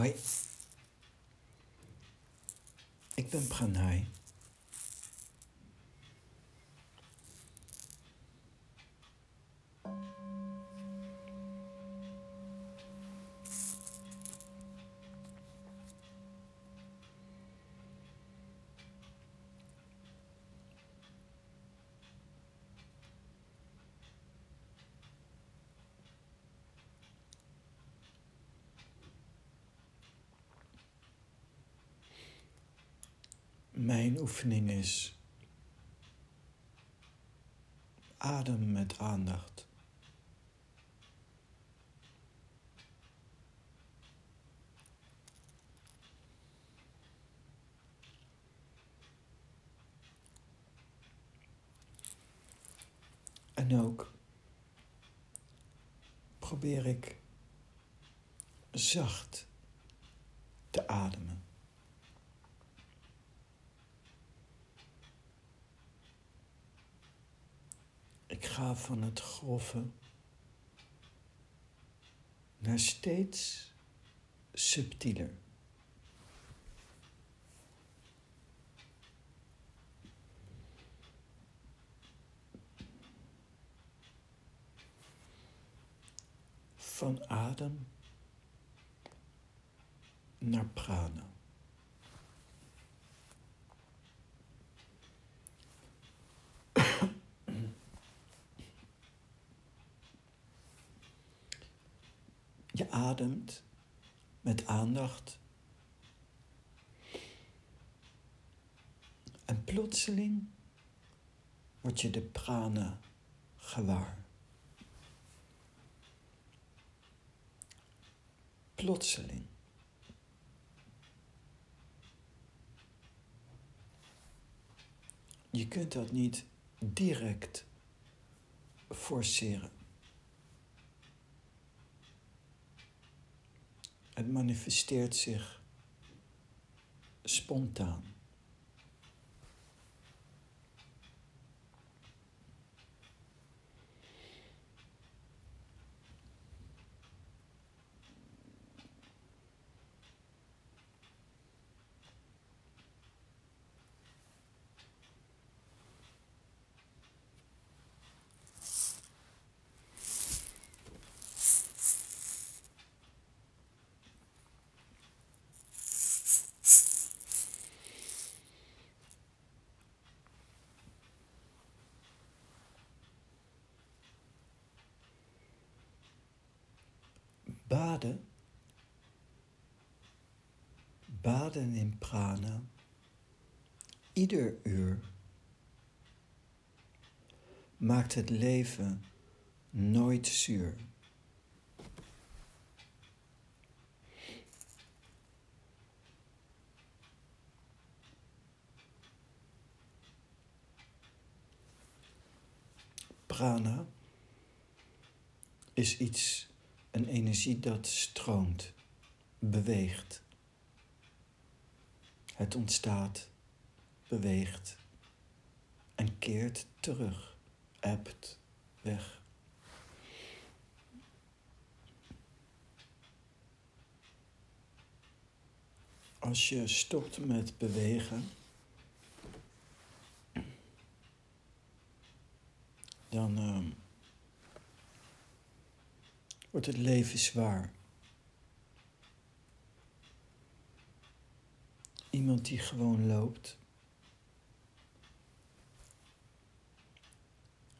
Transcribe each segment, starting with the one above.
Hoi, ik ben Pranay. Mijn oefening is adem met aandacht. En ook probeer ik zacht te ademen. Ik van het grove naar steeds subtieler. Van adem naar prana. Je ademt met aandacht. En plotseling word je de prana gewaar. Plotseling. Je kunt dat niet direct forceren. Het manifesteert zich spontaan. Baden, baden in prana, ieder uur maakt het leven nooit zuur. Prana is iets een energie dat stroomt, beweegt. Het ontstaat, beweegt en keert terug, ebt weg. Als je stopt met bewegen, dan. Uh, wordt het leven zwaar. Iemand die gewoon loopt.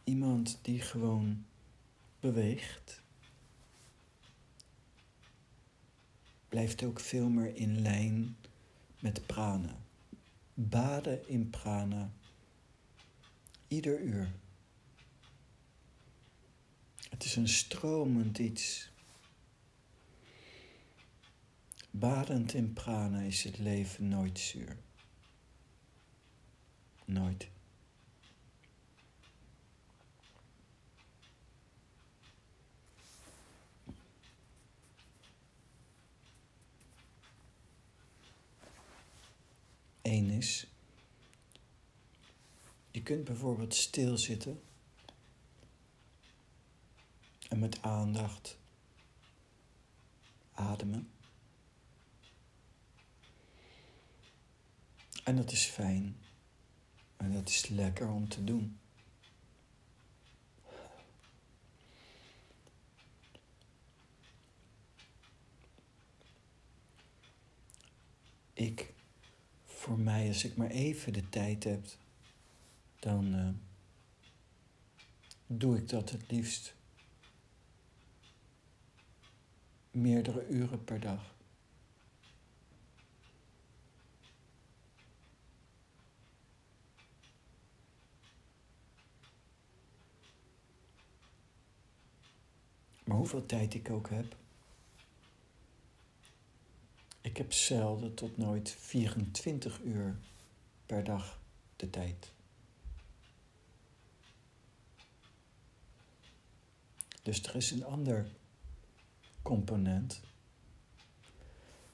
Iemand die gewoon beweegt. Blijft ook veel meer in lijn met prana. Baden in prana. Ieder uur. Het is een stromend iets. Badend in prana is het leven nooit zuur. Nooit. Eén is, je kunt bijvoorbeeld stilzitten en met aandacht ademen. En dat is fijn. En dat is lekker om te doen. Ik, voor mij, als ik maar even de tijd heb, dan eh, doe ik dat het liefst meerdere uren per dag. Maar hoeveel tijd ik ook heb, ik heb zelden tot nooit 24 uur per dag de tijd. Dus er is een ander component.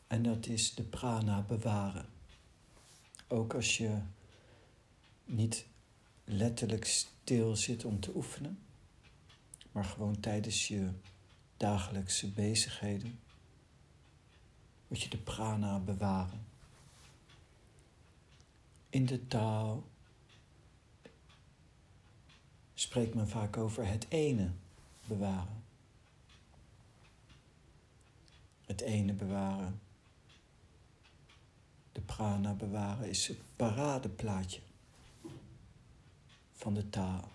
En dat is de prana bewaren. Ook als je niet letterlijk stil zit om te oefenen, maar gewoon tijdens je dagelijkse bezigheden moet je de prana bewaren. In de taal spreekt men vaak over het ene bewaren. Het ene bewaren. De prana bewaren is het paradeplaatje van de taal.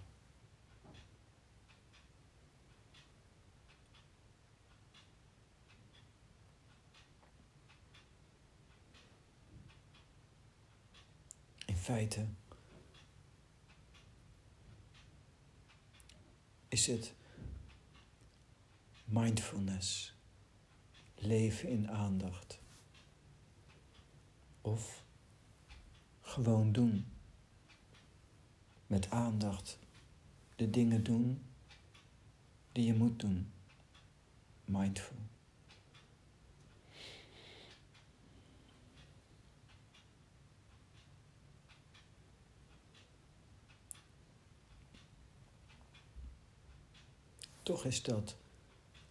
feite is het mindfulness, leven in aandacht. Of gewoon doen. Met aandacht de dingen doen die je moet doen. Mindful. Toch is dat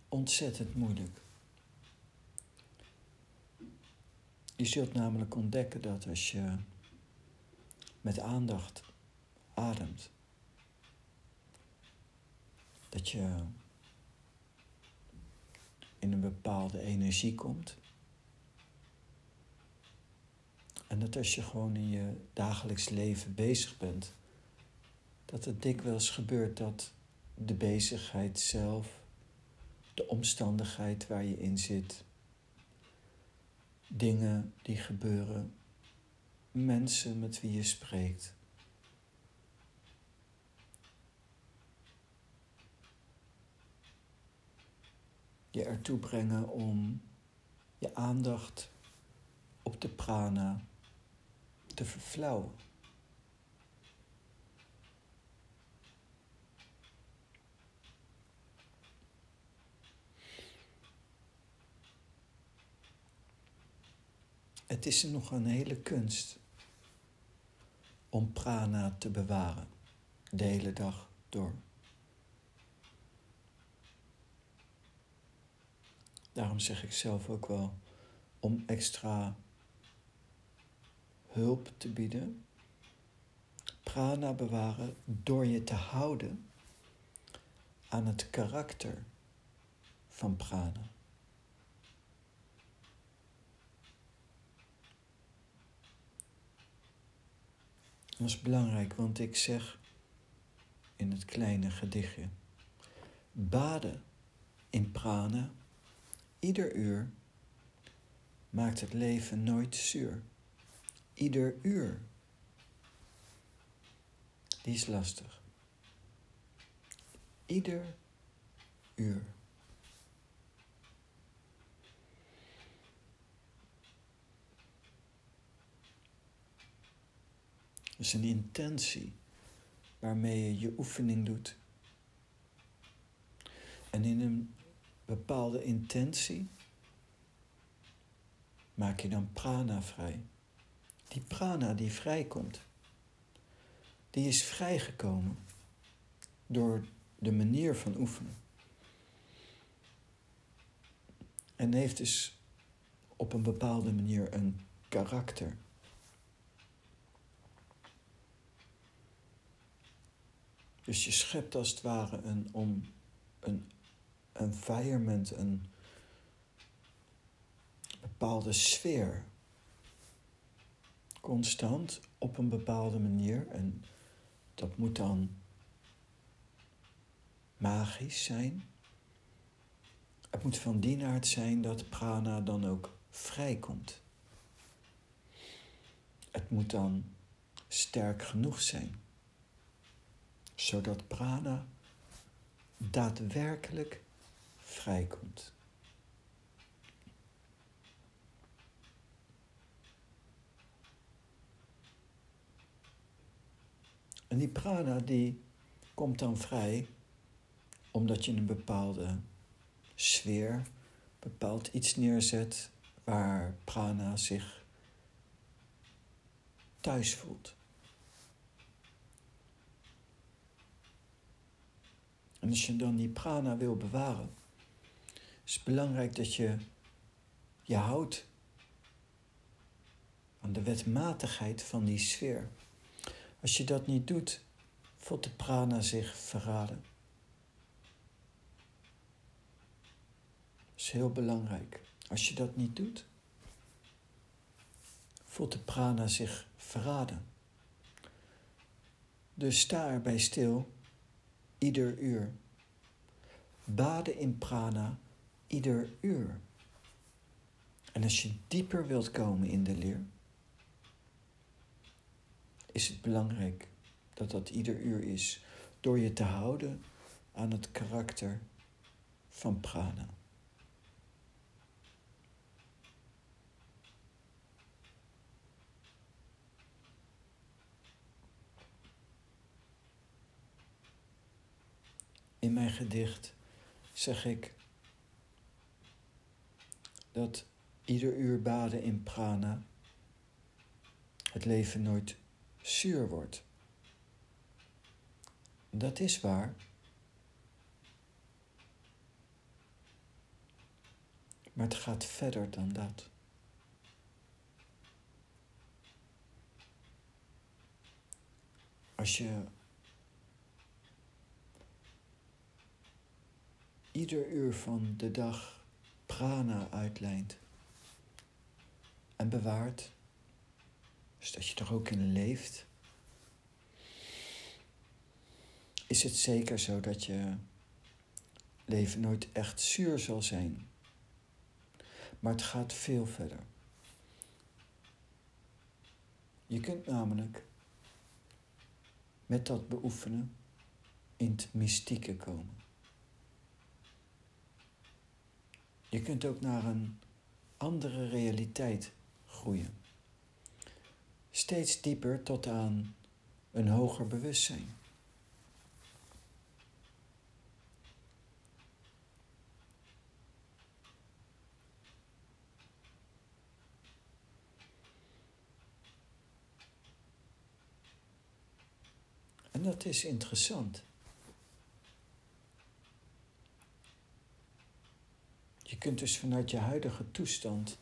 ontzettend moeilijk. Je zult namelijk ontdekken dat als je met aandacht ademt, dat je in een bepaalde energie komt. En dat als je gewoon in je dagelijks leven bezig bent, dat het dikwijls gebeurt dat de bezigheid zelf, de omstandigheid waar je in zit, dingen die gebeuren, mensen met wie je spreekt. Je ertoe brengen om je aandacht op de prana te verflauwen. Het is nog een hele kunst om prana te bewaren de hele dag door. Daarom zeg ik zelf ook wel om extra hulp te bieden. Prana bewaren door je te houden aan het karakter van prana. Is belangrijk, want ik zeg in het kleine gedichtje: baden in prana, ieder uur, maakt het leven nooit zuur. Ieder uur. Die is lastig. Ieder uur. Is een intentie waarmee je je oefening doet. En in een bepaalde intentie maak je dan prana vrij. Die prana die vrijkomt, die is vrijgekomen door de manier van oefenen. En heeft dus op een bepaalde manier een karakter. Dus je schept als het ware een, om, een environment, een bepaalde sfeer. Constant op een bepaalde manier. En dat moet dan magisch zijn. Het moet van die aard zijn dat prana dan ook vrijkomt. Het moet dan sterk genoeg zijn, zodat prana daadwerkelijk vrijkomt. En die prana die komt dan vrij omdat je een bepaalde sfeer, bepaald iets neerzet waar prana zich thuis voelt. En als je dan die prana wil bewaren, is het belangrijk dat je je houdt aan de wetmatigheid van die sfeer. Als je dat niet doet, voelt de prana zich verraden. Dat is heel belangrijk. Als je dat niet doet, voelt de prana zich verraden. Dus sta erbij stil, ieder uur. Baden in prana, ieder uur. En als je dieper wilt komen in de leer, is het belangrijk dat dat ieder uur is door je te houden aan het karakter van prana. In mijn gedicht zeg ik dat ieder uur baden in prana het leven nooit zuur wordt. Dat is waar. Maar het gaat verder dan dat. Als je ieder uur van de dag prana uitlijnt en bewaart, dus dat je er ook in leeft, is het zeker zo dat je leven nooit echt zuur zal zijn. Maar het gaat veel verder. Je kunt namelijk met dat beoefenen in het mystieke komen. Je kunt ook naar een andere realiteit groeien. Steeds dieper tot aan een hoger bewustzijn. En dat is interessant. Je kunt dus vanuit je huidige toestand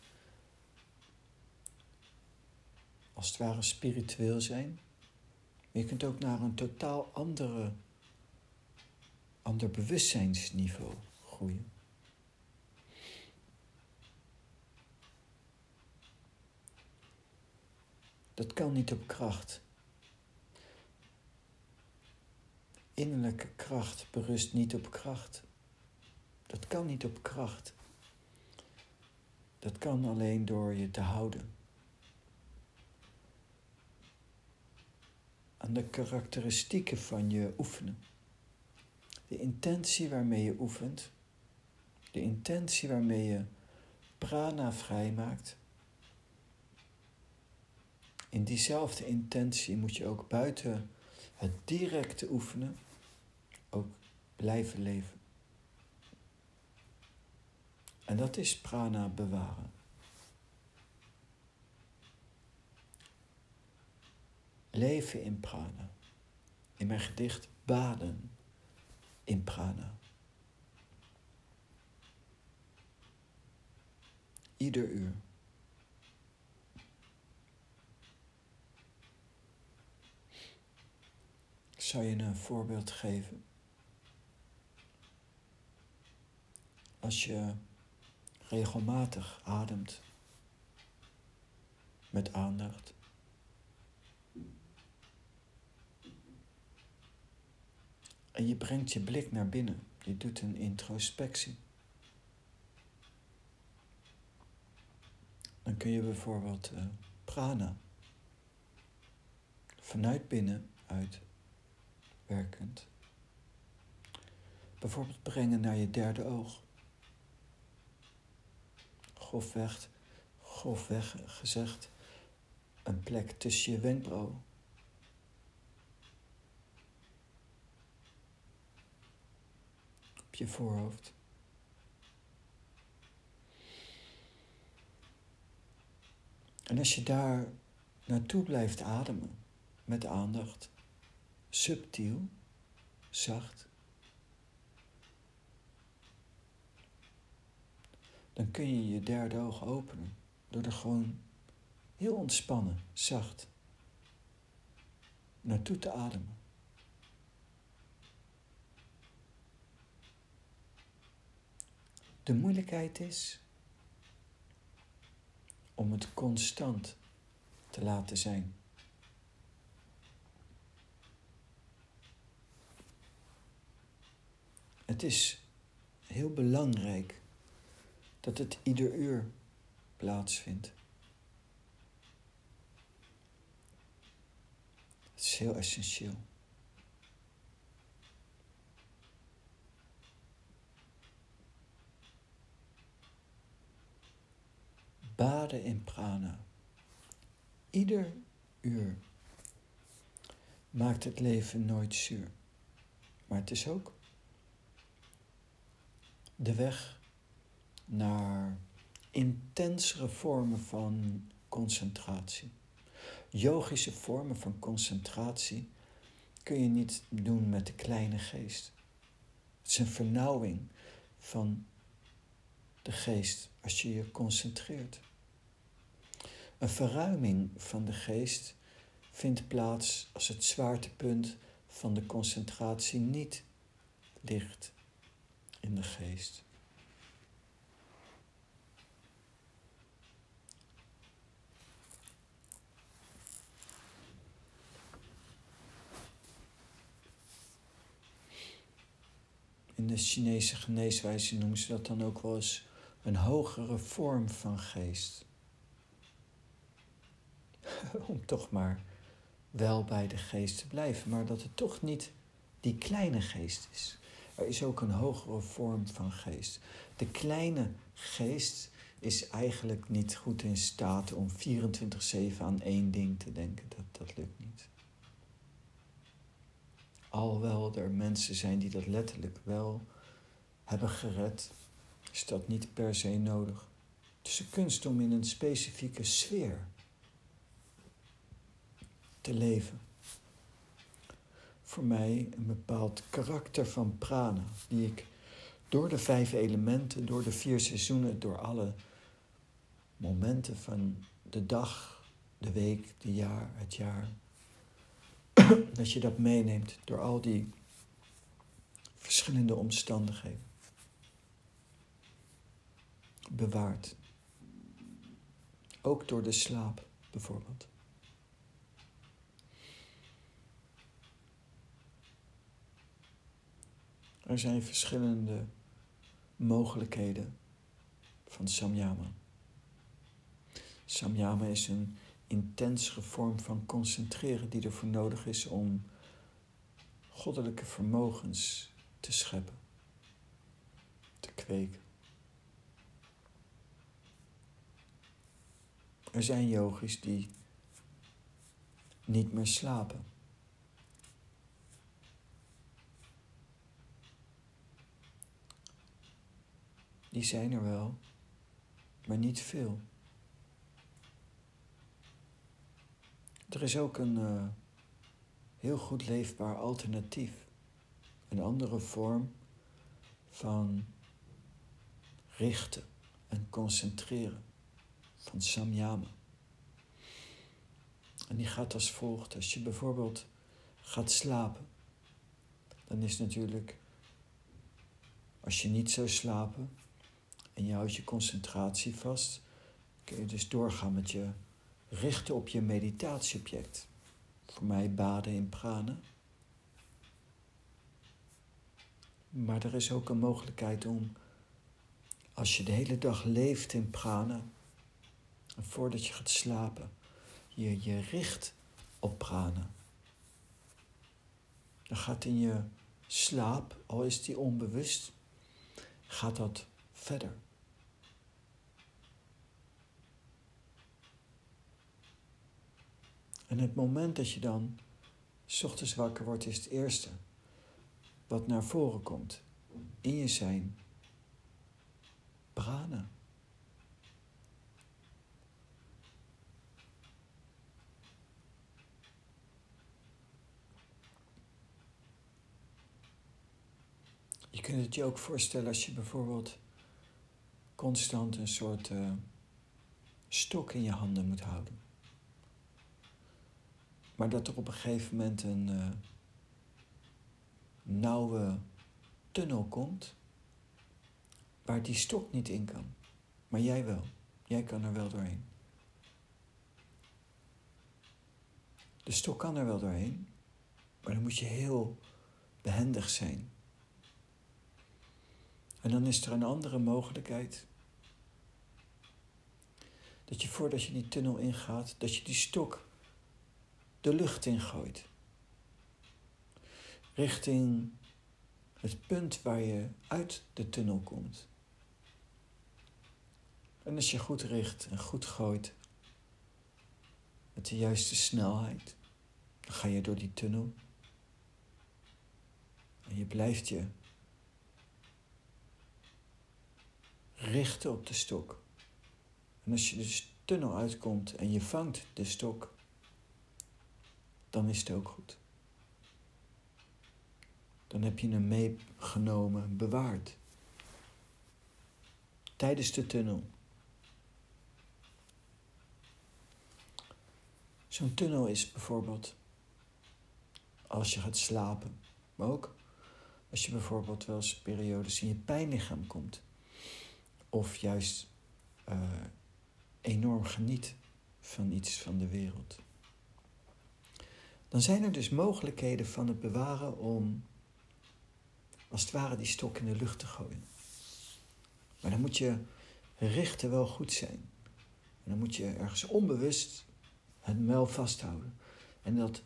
als het ware spiritueel zijn. Maar je kunt ook naar een totaal andere, ander bewustzijnsniveau groeien. Dat kan niet op kracht. Innerlijke kracht berust niet op kracht. Dat kan niet op kracht. Dat kan alleen door je te houden. Aan de karakteristieken van je oefenen. De intentie waarmee je oefent. De intentie waarmee je prana vrijmaakt. In diezelfde intentie moet je ook buiten het directe oefenen ook blijven leven. En dat is prana bewaren. Leven in prana. In mijn gedicht baden in prana. Ieder uur. zou je een voorbeeld geven? Als je regelmatig ademt met aandacht. En je brengt je blik naar binnen. Je doet een introspectie. Dan kun je bijvoorbeeld uh, prana vanuit binnen uit werkend. Bijvoorbeeld brengen naar je derde oog. Grofweg, grofweg gezegd, een plek tussen je wenkbrauwen. Op je voorhoofd. En als je daar naartoe blijft ademen met aandacht, subtiel, zacht, dan kun je je derde oog openen door er gewoon heel ontspannen, zacht naartoe te ademen. De moeilijkheid is om het constant te laten zijn. Het is heel belangrijk dat het ieder uur plaatsvindt. Is heel essentieel. Baden in prana. Ieder uur maakt het leven nooit zuur. Maar het is ook de weg naar intensere vormen van concentratie. Yogische vormen van concentratie kun je niet doen met de kleine geest. Het is een vernauwing van de geest als je je concentreert. Een verruiming van de geest vindt plaats als het zwaartepunt van de concentratie niet ligt in de geest. In de Chinese geneeswijze noemen ze dat dan ook wel eens een hogere vorm van geest. Om toch maar wel bij de geest te blijven, maar dat het toch niet die kleine geest is. Er is ook een hogere vorm van geest. De kleine geest is eigenlijk niet goed in staat om 24-7 aan één ding te denken. Dat, dat lukt niet. Alhoewel er mensen zijn die dat letterlijk wel hebben gered, is dat niet per se nodig. Het is een kunst om in een specifieke sfeer te leven voor mij een bepaald karakter van prana, die ik door de vijf elementen, door de vier seizoenen, door alle momenten van de dag, de week, de jaar, het jaar, dat je dat meeneemt door al die verschillende omstandigheden. Bewaard. Ook door de slaap bijvoorbeeld. Er zijn verschillende mogelijkheden van samyama. Samyama is een intensere vorm van concentreren die ervoor nodig is om goddelijke vermogens te scheppen, te kweken. Er zijn yogis die niet meer slapen. die zijn er wel, maar niet veel. Er is ook een uh, heel goed leefbaar alternatief. Een andere vorm van richten en concentreren. Van samyama. En die gaat als volgt. Als je bijvoorbeeld gaat slapen dan is natuurlijk, als je niet zou slapen en je houdt je concentratie vast, kun je dus doorgaan met je richten op je meditatieobject. Voor mij baden in prana. Maar er is ook een mogelijkheid om, als je de hele dag leeft in prana, voordat je gaat slapen, je je richt op prana. Dan gaat in je slaap, al is die onbewust, gaat dat verder. En het moment dat je dan s ochtends wakker wordt, is het eerste wat naar voren komt in je zijn. Prana. Je kunt het je ook voorstellen als je bijvoorbeeld constant een soort uh, stok in je handen moet houden. Maar dat er op een gegeven moment een uh, nauwe tunnel komt waar die stok niet in kan. Maar jij wel. Jij kan er wel doorheen. De stok kan er wel doorheen, maar dan moet je heel behendig zijn. En dan is er een andere mogelijkheid. Dat je voordat je die tunnel ingaat, dat je die stok de lucht ingooit. Richting het punt waar je uit de tunnel komt. En als je goed richt en goed gooit, met de juiste snelheid, dan ga je door die tunnel. En je blijft je richten op de stok. En als je de tunnel uitkomt en je vangt de stok, dan is het ook goed. Dan heb je hem meegenomen, bewaard. Tijdens de tunnel. Zo'n tunnel is bijvoorbeeld als je gaat slapen, maar ook als je bijvoorbeeld wel eens periodes in je pijnlichaam komt. Of juist uh, enorm geniet van iets van de wereld dan zijn er dus mogelijkheden van het bewaren om als het ware die stok in de lucht te gooien. Maar dan moet je richten wel goed zijn. En dan moet je ergens onbewust het muil vasthouden. En dat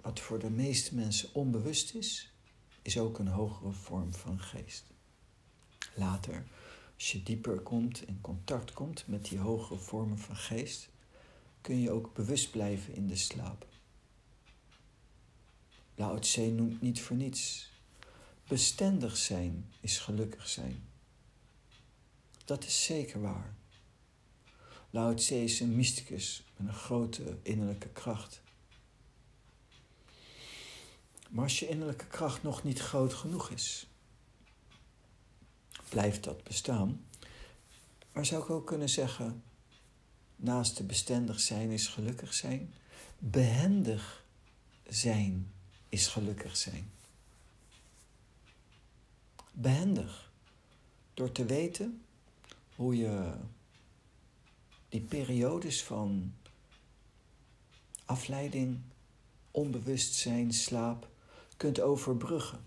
wat voor de meeste mensen onbewust is, is ook een hogere vorm van geest. Later, als je dieper komt, in contact komt met die hogere vormen van geest, kun je ook bewust blijven in de slaap. Lao Tse noemt niet voor niets. Bestendig zijn is gelukkig zijn. Dat is zeker waar. Lao Tse is een mysticus met een grote innerlijke kracht. Maar als je innerlijke kracht nog niet groot genoeg is, blijft dat bestaan. Maar zou ik ook kunnen zeggen, naast de bestendig zijn is gelukkig zijn, behendig zijn is gelukkig zijn. Behendig. Door te weten hoe je die periodes van afleiding, onbewustzijn, slaap kunt overbruggen.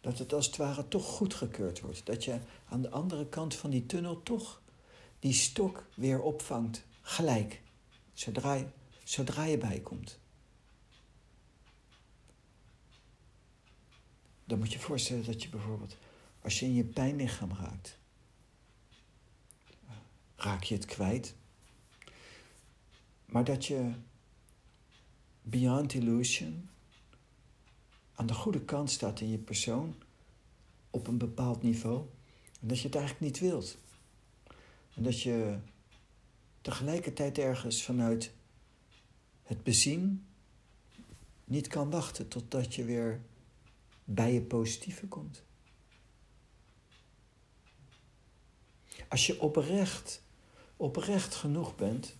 Dat het als het ware toch goedgekeurd wordt. Dat je aan de andere kant van die tunnel toch die stok weer opvangt Gelijk. Zodra je, zodra je bijkomt. Dan moet je voorstellen dat je bijvoorbeeld, als je in je pijnlichaam raakt, raak je het kwijt. Maar dat je beyond illusion aan de goede kant staat in je persoon op een bepaald niveau. En dat je het eigenlijk niet wilt. En dat je tegelijkertijd ergens vanuit het bezien niet kan wachten totdat je weer bij je positieve komt. Als je oprecht, oprecht genoeg bent,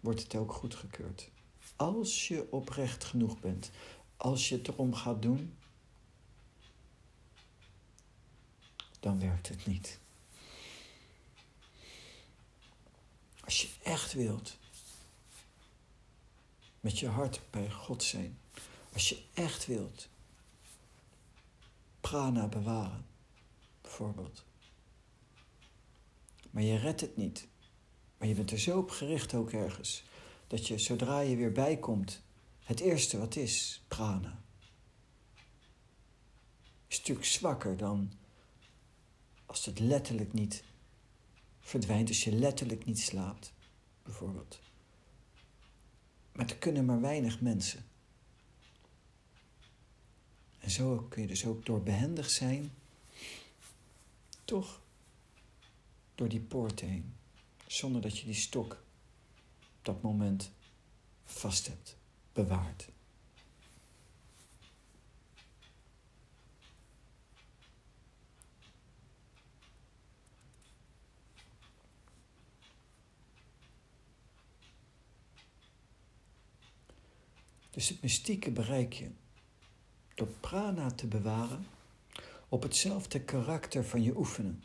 wordt het ook goedgekeurd. Als je oprecht genoeg bent, als je het erom gaat doen, dan werkt het niet. Als je echt wilt met je hart bij God zijn, als je echt wilt prana bewaren, bijvoorbeeld. Maar je redt het niet. Maar je bent er zo op gericht ook ergens. Dat je zodra je weer bijkomt, het eerste wat is, prana. Is natuurlijk zwakker dan als het letterlijk niet verdwijnt, als je letterlijk niet slaapt, bijvoorbeeld. Maar er kunnen maar weinig mensen. En zo kun je dus ook door behendig zijn, toch door die poort heen, zonder dat je die stok op dat moment vast hebt, bewaard. Dus het mystieke bereik je door prana te bewaren op hetzelfde karakter van je oefenen.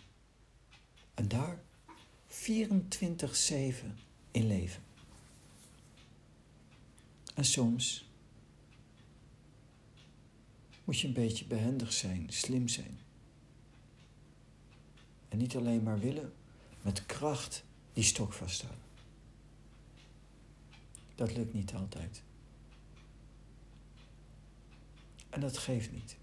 En daar 24-7 in leven. En soms moet je een beetje behendig zijn, slim zijn. En niet alleen maar willen, met kracht die stok vasthouden. Dat lukt niet altijd. En dat geeft niet.